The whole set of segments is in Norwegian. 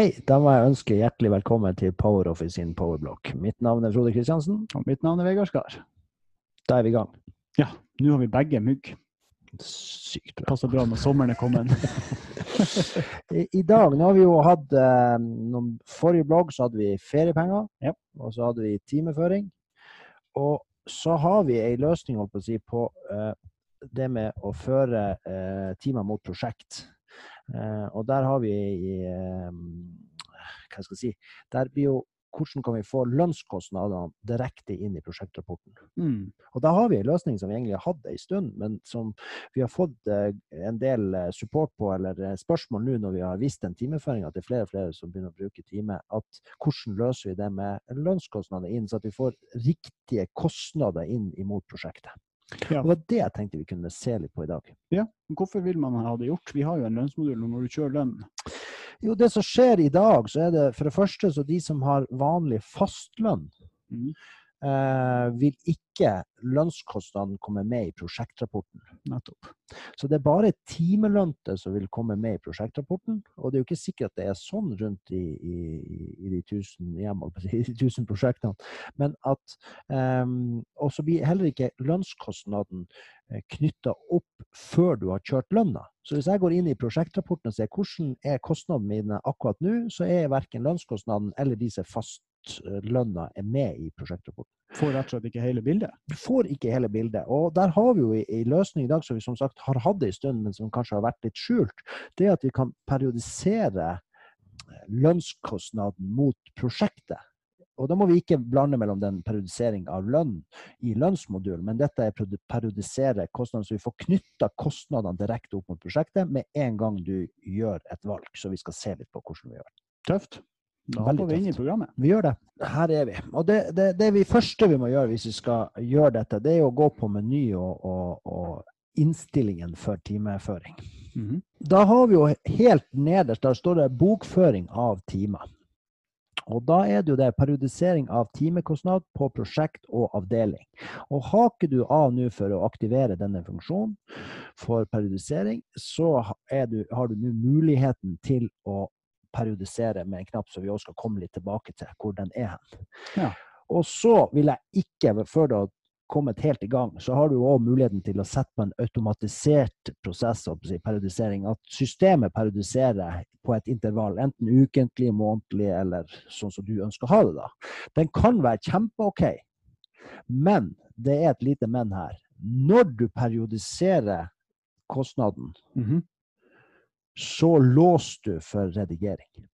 Hei, da må jeg ønske hjertelig velkommen til PowerOffice sin Powerblock. Mitt navn er Frode Kristiansen. Og mitt navn er Vegard Skar. Da er vi i gang. Ja, nå har vi begge mugg. Sykt bra. Passer bra når sommeren er kommet. I, I dag, nå har vi jo hatt eh, noen Forrige blogg så hadde vi feriepenger, Ja. og så hadde vi timeføring. Og så har vi ei løsning holdt på å si, på eh, det med å føre eh, timer mot prosjekt. Eh, og der har vi i eh, Hva skal jeg si Der blir jo hvordan kan vi få lønnskostnadene direkte inn i prosjektrapporten. Mm. Og da har vi en løsning som vi egentlig har hatt en stund, men som vi har fått eh, en del support på, eller spørsmål nå når vi har vist den timeføringa til flere og flere som begynner å bruke time, at hvordan løser vi det med lønnskostnader inn, så at vi får riktige kostnader inn imot prosjektet. Ja. Det var det jeg tenkte vi kunne se litt på i dag. ja. Hvorfor vil man ha det gjort? Vi har jo en lønnsmodul når du kjører lønn. Jo, det som skjer i dag, så er det for det første så de som har vanlig fastlønn, Mm. Eh, vil ikke lønnskostnaden komme med i prosjektrapporten. Nettopp. Så det er bare timelønte som vil komme med i prosjektrapporten. Og det er jo ikke sikkert at det er sånn rundt i, i, i de tusen hjem, i de tusen prosjektene. Men at um, Og så blir heller ikke lønnskostnaden knytta opp før du har kjørt lønna. Så hvis jeg går inn i prosjektrapporten og ser hvordan er kostnadene mine akkurat nå, så er verken lønnskostnaden eller disse fastlønna er med i prosjektrapporten. Får rett og slett ikke hele bildet. Får ikke hele bildet. Og der har vi jo en løsning i dag som vi som sagt har hatt en stund, men som kanskje har vært litt skjult. Det er at vi kan periodisere lønnskostnaden mot prosjektet. Og da må vi ikke blande mellom den periodisering av lønn i lønnsmodulen, men dette er periodisere kostnadene, så vi får knytta kostnadene direkte opp mot prosjektet med en gang du gjør et valg. Så vi skal se litt på hvordan vi gjør det. Tøft. Da Veldig går vi inn i programmet. Vi gjør det. Her er vi. Og det, det, det vi første vi må gjøre hvis vi skal gjøre dette, det er å gå på meny og, og, og innstillingen for timeføring. Mhm. Da har vi jo helt nederst, der står det bokføring av timer. Og da er det jo det periodisering av timekostnad på prosjekt og avdeling. Og haker du av nå for å aktivere denne funksjonen for periodisering, så du, har du nå muligheten til å periodisere med en knapp som vi også skal komme litt tilbake til hvor den er hen. Ja. Og så vil jeg ikke, før du har kommet helt i gang, så har du òg muligheten til å sette på en automatisert prosess, periodisering. At systemet periodiserer på et intervall, enten ukentlig, månedlig eller sånn som du ønsker å ha det. da. Den kan være kjempe-OK, men det er et lite men her. Når du periodiserer kostnaden, Mhm. Så låser du for redigering.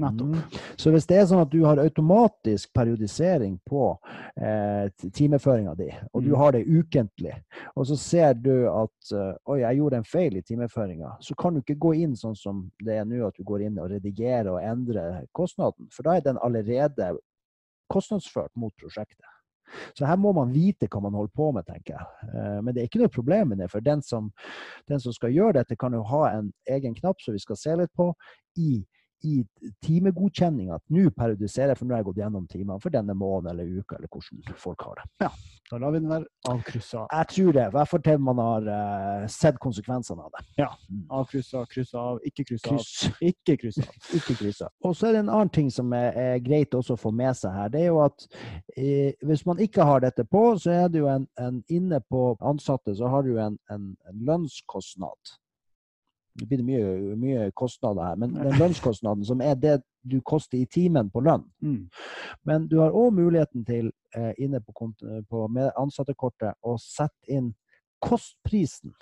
Nettopp. Mm. Så hvis det er sånn at du har automatisk periodisering på eh, timeføringa di, og du Mm. har det ukentlig, og så ser du at eh, oi, jeg gjorde en feil i timeføringa, så kan du ikke gå inn sånn som det er nå, at du går inn og redigerer og endrer kostnaden. For da er den allerede kostnadsført mot prosjektet. Så her må man vite hva man holder på med, tenker jeg. Eh, Men det er ikke noe problem med det, for den som, den som skal gjøre dette, kan jo ha en egen knapp som vi skal se litt på, i, i timegodkjenninga. At nå periodiserer jeg, for nå har jeg gått gjennom timene for denne måneden eller uka, eller hvordan folk har det. Ja, Da lar vi den være avkryssa. Jeg tror det, i hvert fall til man har uh, sett konsekvensene av det. Ja. Avkryssa, kryssa av, ikke kryssa av. Ikke kryssa av. ikke kryssa. Og så er det en annen ting som er, er greit også å få med seg her. Det er jo at eh, hvis man ikke har dette på, så er det jo en, en inne på ansatte, så har du en, en, en lønnskostnad. Det blir mye, mye kostnader her, men den lønnskostnaden som er det du koster i timen på lønn. Mm. Men du har òg muligheten til eh, inne på, på med ansattekortet å sette inn kostprisen.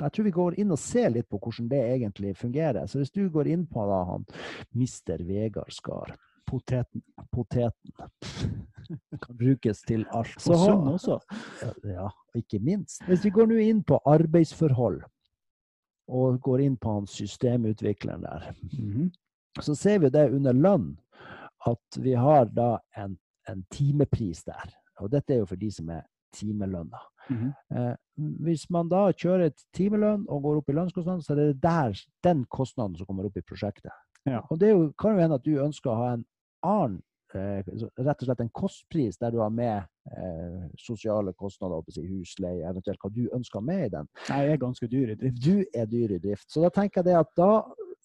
Jeg tror vi går inn og ser litt på hvordan det egentlig fungerer. Så hvis du går inn på da, han Mister Vegard Skar, Poteten. poteten, kan brukes til alt. Og har- sønn også. ja, ikke minst. Hvis vi går nå inn på arbeidsforhold, og går inn på han systemutvikleren der, Mhm. så ser vi det under lønn at vi har da en, en timepris der. Og dette er jo for de som er timelønna. Mhm. Eh, hvis man da kjører et timelønn og går opp i lønnskostnaden, så er det der den kostnaden som kommer opp i prosjektet. Ja. Og det jo, kan jo hende at du ønsker å ha en annen rett og slett en kostpris der du har med eh, sosiale kostnader, husleie, eventuelt hva du ønsker med i den. Jeg er ganske dyr i drift. Du er dyr i drift. Så da tenker jeg det at da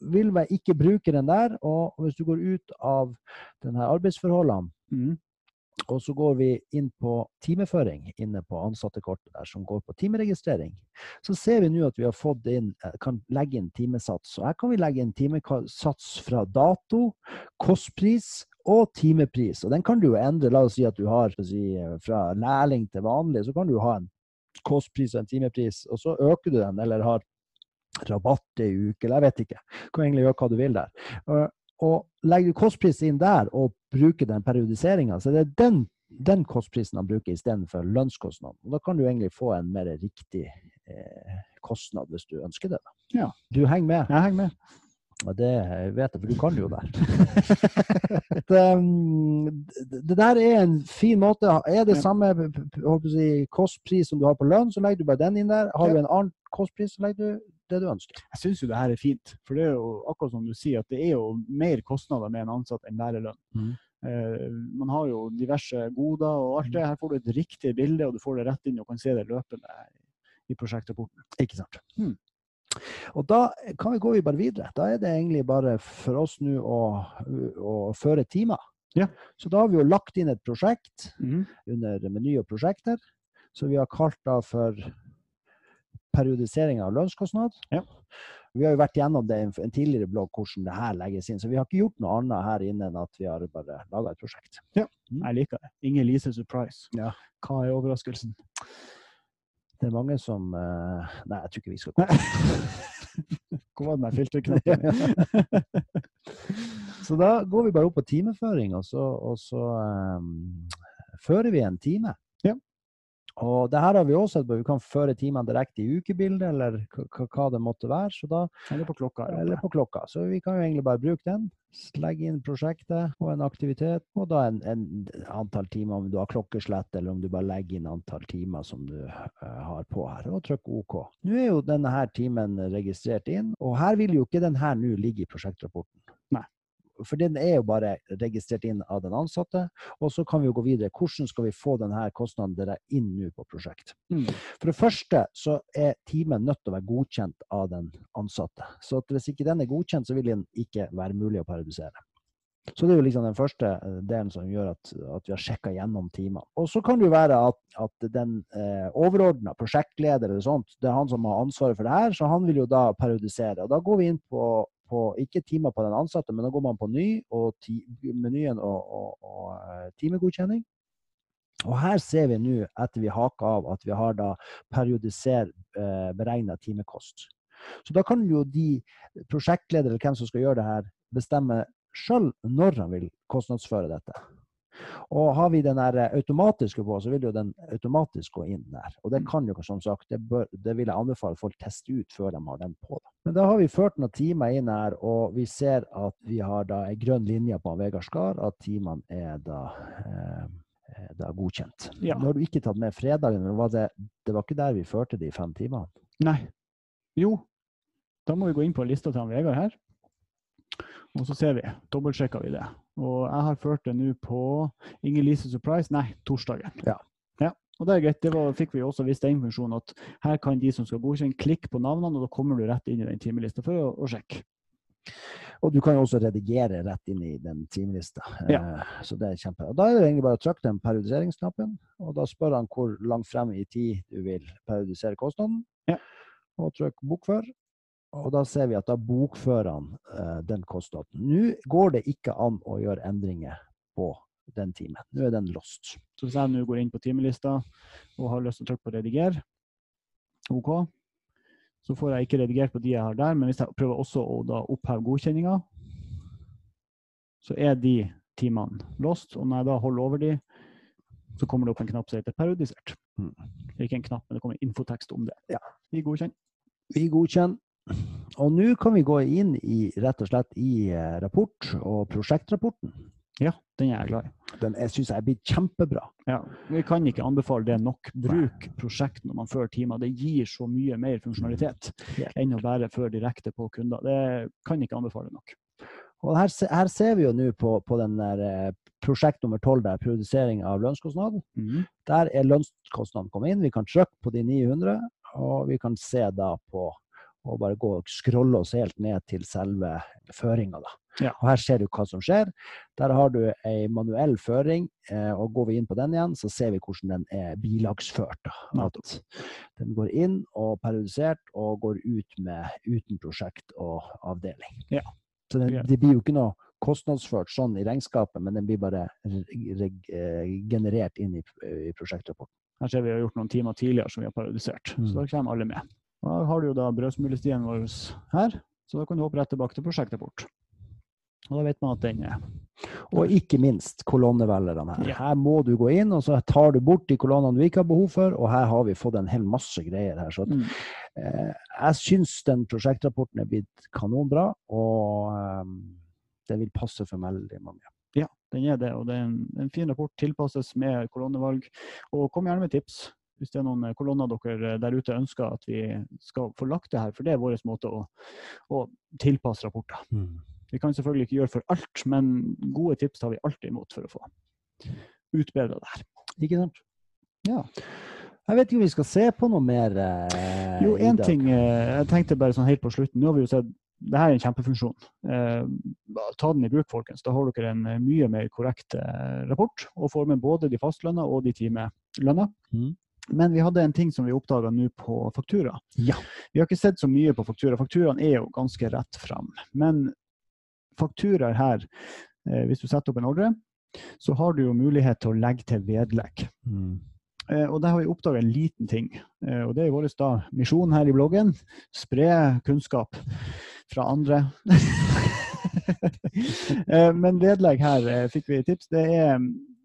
vil vi ikke bruke den der. Og hvis du går ut av denne arbeidsforholdene, Mhm. Og så går vi inn på timeføring inne på ansattekortet der, som går på timeregistrering, så ser vi nå at vi har fått inn, eh, kan legge inn timesats. Og her kan vi legge inn timesats fra dato, kostpris og timepris. Og den kan du jo endre. La oss si at du har si, eh, fra lærling til vanlig, så kan du ha en kostpris og en timepris, og så øker du den, eller har rabatt i uke, eller jeg vet ikke. Du kan egentlig gjøre hva du vil der. Og, legger du kostpris inn der og bruker den periodiseringa, så er det den, den kostprisen han bruker istedenfor lønnskostnaden. Og da kan du egentlig få en mer riktig eh, kostnad hvis du ønsker det. Ja. Du henger med? Jeg henger med. Og det vet jeg, for du kan jo det. det, um, det der er en fin måte. Er det samme si, kostpris som du har på lønn, så legger du bare den inn der. Har du en annen kostpris, så legger du det du ønsker. Jeg syns jo det her er fint. For det er jo akkurat som du sier, at det er jo mer kostnader med en ansatt enn lærerlønn. Mm. Eh, man har jo diverse goder og alt det. Her får du et riktig bilde, og du får det rett inn og kan se det løpende i prosjektrapporten. Ikke sant? Mm. Og da kan vi gå vi bare videre. Da er det egentlig bare for oss nå å, å føre timer. Ja. Så da har vi jo lagt inn et prosjekt mm. under meny og prosjekter. som vi har kalt da for periodisering av lønnskostnad. Ja. Vi har jo vært gjennom det i en, en tidligere blogg, hvordan det her legges inn. Så vi har ikke gjort noe annet her inne enn at vi har bare laga et prosjekt. Ja, Jeg liker det. Inger Lise surprise. Ja. Hva er overraskelsen? Det er mange som uh, Nei, jeg tror ikke vi skal gå Hvor var den der filterknappen? Så da går vi bare opp på timeføring, og så, og så um, fører vi en time. Og det her har vi også sett på. Vi kan føre timene direkte i ukebildet, eller hva det måtte være. Så da, Eller på klokka? eller på klokka. Så vi kan jo egentlig bare bruke den. Legge inn prosjektet og en aktivitet, og da en, en antall timer, om du har klokkeslett, eller om du bare legger inn antall timer som du uh, har på her, og trykk OK. Nå er jo denne her timen registrert inn, og her vil jo ikke den her nå ligge i prosjektrapporten. For den er jo bare registrert inn av den ansatte, og så kan vi jo gå videre. Hvordan skal vi få denne kostnaden dere inn nå på prosjekt? Mm. For det første så er timen nødt til å være godkjent av den ansatte. Så hvis ikke den er godkjent, så vil den ikke være mulig å periodisere. Så det er jo liksom den første eh, delen som gjør at, at vi har sjekka gjennom timene. Og så kan det jo være at, at den eh, overordna prosjektleder eller sånt, det er han som har ansvaret for det her, så han vil jo da periodisere. Og da går vi inn på, på ikke timer på den ansatte, men da går man på ny og ti, menyen og, og, og eh, timegodkjenning. Og her ser vi nå, etter vi haker av, at vi har da periodiser eh, beregna timekost. Så da kan jo de prosjektleder eller hvem som skal gjøre det her, bestemme sjøl når han vil kostnadsføre dette. Og har vi den der automatiske på, så vil jo den automatisk gå inn der. Og det kan jo som sagt, det, bør, det vil jeg anbefale folk teste ut før de har den på. Da. Men da har vi ført noen timer inn her, og vi ser at vi har da ei grønn linje på Vegard Skar, at timene er da eh, da godkjent. Ja. Nå har du ikke tatt med fredagen, men var det, det var ikke der vi førte de fem timene? Nei. Jo, da må vi gå inn på lista til Vegard her. Og så ser vi. Dobbeltsjekker vi det. Og jeg har ført det nå på Inger Lise Surprise, nei, torsdagen. Ja. Og det er greit. Det var, fikk vi også vist den funksjonen at her kan de som skal godkjenne, klikke på navnene, og da kommer du rett inn i den timelista for å, å sjekke. Og du kan jo også redigere rett inn i den timelista. Ja. Eh, Så det er kjempe. Og da er det egentlig bare å trykke den periodiseringsknappen, og da spør han hvor langt frem i tid du vil periodisere kostnaden. Ja. Og trykk bokfør. Og da ser vi at da bokfører han eh, den kostnaden. Nå går det ikke an å gjøre endringer på den timen. Nå er den lost. Så hvis jeg nå går inn på timelista og har lyst til å trykke på rediger, OK, så får jeg ikke redigert på de jeg har der, men hvis jeg prøver også å da oppheve godkjenninga, så er de timene lost. Og når jeg da holder over de, så kommer det opp en knapp som heter periodisert. Mm. Det er ikke en knapp, men det kommer infotekst om det. Ja. Vi godkjenner. Vi godkjenner. Og nå kan vi gå inn i rett og slett i eh, rapport og prosjektrapporten. Ja, den er jeg glad i. Den jeg syns jeg blir kjempebra. Ja, vi kan ikke anbefale det nok. Bruk prosjekt når man fører timer. Det gir så mye mer funksjonalitet enn å bare før direkte på kunder. Det kan ikke anbefale nok. Og her, her ser vi jo nå på, på den der eh, prosjekt nummer 12, der produsering av lønnskostnad. Mhm. Der er lønnskostnaden kommet inn. Vi kan trykke på de 900, og vi kan se da på og bare gå og scrolle oss helt ned til selve føringa. Ja. Og her ser du hva som skjer. Der har du ei manuell føring, eh, og går vi inn på den igjen, så ser vi hvordan den er bilagsført. Den går inn og periodisert og går ut med uten prosjekt og avdeling. Ja. Så det, det blir jo ikke noe kostnadsført sånn i regnskapet, men den blir bare eh, generert inn i, i prosjektrapporten. Her ser vi har gjort noen timer tidligere som vi har periodisert. Mm. Så da kommer alle med. Og Da har du jo da brødsmulestien vår her, så da kan du hoppe rett tilbake til prosjektrapport. Og da vet man at den er Og ikke minst kolonnevelgerne her. Ja. Her må du gå inn, og så tar du bort de kolonnene du ikke har behov for, og her har vi fått en hel masse greier her. Så at, mm. eh, jeg syns den prosjektrapporten er blitt kanonbra, og eh, det vil passe for veldig mange. Ja, den er det. Og det er en, en fin rapport. Tilpasses med kolonnevalg. Og kom gjerne med tips hvis det er noen kolonner dere der ute ønsker at vi skal få lagt det her. For det er vår måte å, å tilpasse rapporter. Vi kan selvfølgelig ikke gjøre for alt, men gode tips tar vi alltid imot for å få utbedra det her. Ikke sant? Ja. Jeg vet ikke om vi skal se på noe mer eh, Jo, én ting eh, jeg tenkte bare sånn helt på slutten. Nå har vi jo sett det her er en kjempefunksjon. Eh, ta den i bruk, folkens. Da har dere en eh, mye mer korrekt eh, rapport, og får med både de fastlønna og de timelønna. Mhm. Men vi hadde en ting som vi oppdaga nå på faktura. Ja. Vi har ikke sett så mye på faktura. Fakturaen er jo ganske rett fram. Men fakturaer her, eh, hvis du setter opp en ordre, så har du jo mulighet til å legge til vedlegg. Mm. Eh, og der har vi oppdaga en liten ting. Eh, og det er vår da misjon her i bloggen. Spre kunnskap fra andre. Eh, Men vedlegg her eh, fikk vi tips. Det er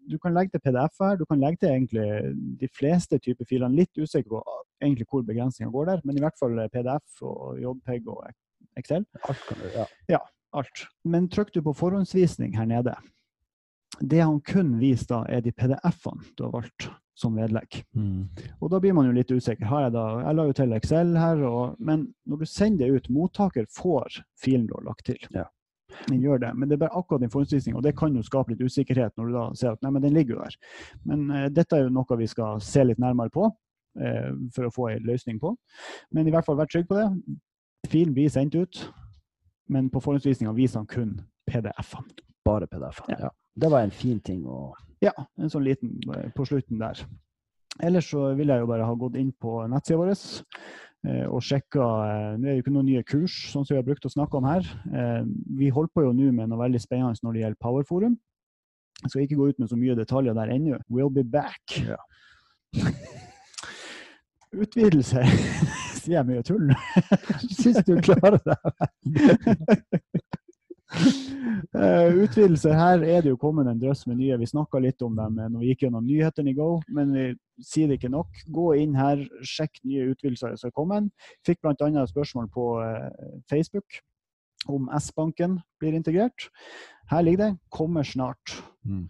du kan legge til PDF her. Du kan legge til egentlig de fleste typer filer. Litt usikker på ah, egentlig hvor begrensninga går der, men i hvert fall PDF og JPEG og Excel. Alt kan du, ja. Alt. Men trykk du på forhåndsvisning her nede. Det han kun viser da, er de PDF-ene du har valgt som vedlegg. Mm. Og da blir man jo litt usikker. Har jeg, da, jeg la jo til Excel her, og, men når du sender det ut, mottaker får filen du har lagt til. Ja. Den gjør det, men det er bare akkurat den forhåndsvisninga, og det kan jo skape litt usikkerhet når du da ser at nei, men den ligger jo der. Men eh, dette er jo noe vi skal se litt nærmere på eh, for å få en løsning på. Men i hvert fall vær trygg på det. Filen blir sendt ut, men på forhåndsvisninga viser han kun PDF-ene. Bare PDF. Ja. Ja. Det var en fin ting å Ja, en sånn liten eh, på slutten der. Ellers så vil jeg jo bare ha gått inn på nettsida vår og sjekka Det Nå er det jo ikke noen nye kurs, sånn som vi har brukt å snakke om her. Eh, Vi holder på jo nå med noe veldig spennende når det gjelder Powerforum. Jeg skal ikke gå ut med så mye detaljer der ennå. We'll be back. Ja. Utvidelse Sier jeg mye tull? Syns du klarer det? Eh, utvidelser Her er det jo kommet en drøss med nye. Vi snakka litt om dem eh, når vi gikk gjennom nyhetene i Go, men vi sier det ikke nok. Gå inn her, sjekk nye utvidelser som er kommet. Fikk bl.a. et spørsmål på eh, Facebook om S-banken blir integrert. Her ligger det 'kommer snart'. Mm.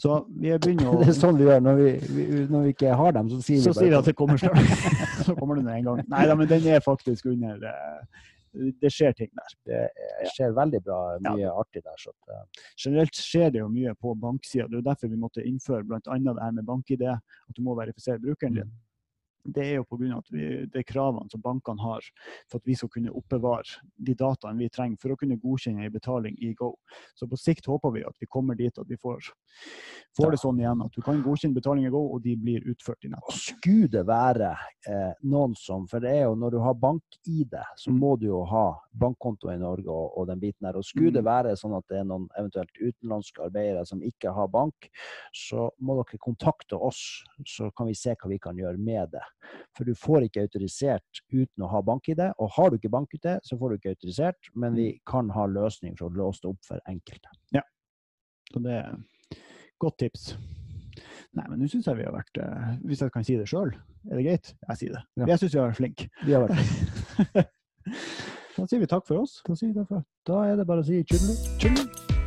Så vi begynner å Det er sånn vi gjør når vi, vi, når vi ikke har dem, så sier så vi sier vi at det kommer snart. så kommer det med en gang. Nei da, men den er faktisk under Det skjer ting der. det er- skjer veldig bra, mye artig der. Så at, eh, Generelt skjer det jo mye på banksida. Det er jo derfor vi måtte innføre bl.a. det her med bank-ID, at du må verifisere brukeren din. Det er jo pga. de kravene som bankene har for at vi skal kunne oppbevare de dataene vi trenger for å kunne godkjenne en betaling i Go. Så på sikt håper vi at vi kommer dit at vi får, får det sånn igjen at du kan godkjenne betaling i Go, og de blir utført i nett. skulle det være eh, noen som For det er jo når du har bank-ID, så Mm. må du jo ha bankkonto i Norge og, og den biten her. Og skulle det Mm. være sånn at det er noen eventuelt utenlandske arbeidere som ikke har bank, så må dere kontakte oss, så kan vi se hva vi kan gjøre med det. For du får ikke autorisert uten å ha bank-ID. Og har du ikke bank-ID, så får du ikke autorisert, men vi kan ha løsning for å låse det opp for enkelte. Ja. Så det er godt tips. Nei, men nå syns jeg vi har vært eh, Hvis jeg kan si det sjøl, er det greit? Jeg sier det. Ja. Jeg syns vi har vært flinke. Vi har vært Da sier vi takk for oss. Da derfor. Da er det bare å si. Tjulling.